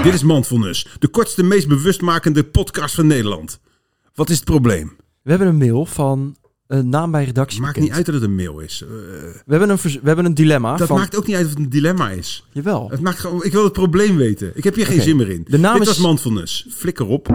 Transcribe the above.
Dit is Mindfulness, de kortste, meest bewustmakende podcast van Nederland. Wat is het probleem? We hebben een mail van een naam bij redactie. Maakt bekend. niet uit dat het een mail is. Eh, We hebben een, we hebben een dilemma. dat van, maakt ook niet uit of het een dilemma is. Jawel. Het maakt gewoon, ik wil het probleem weten. Ik heb hier geen zin meer in. De naam Dit is- was Mindfulness. Flikker op.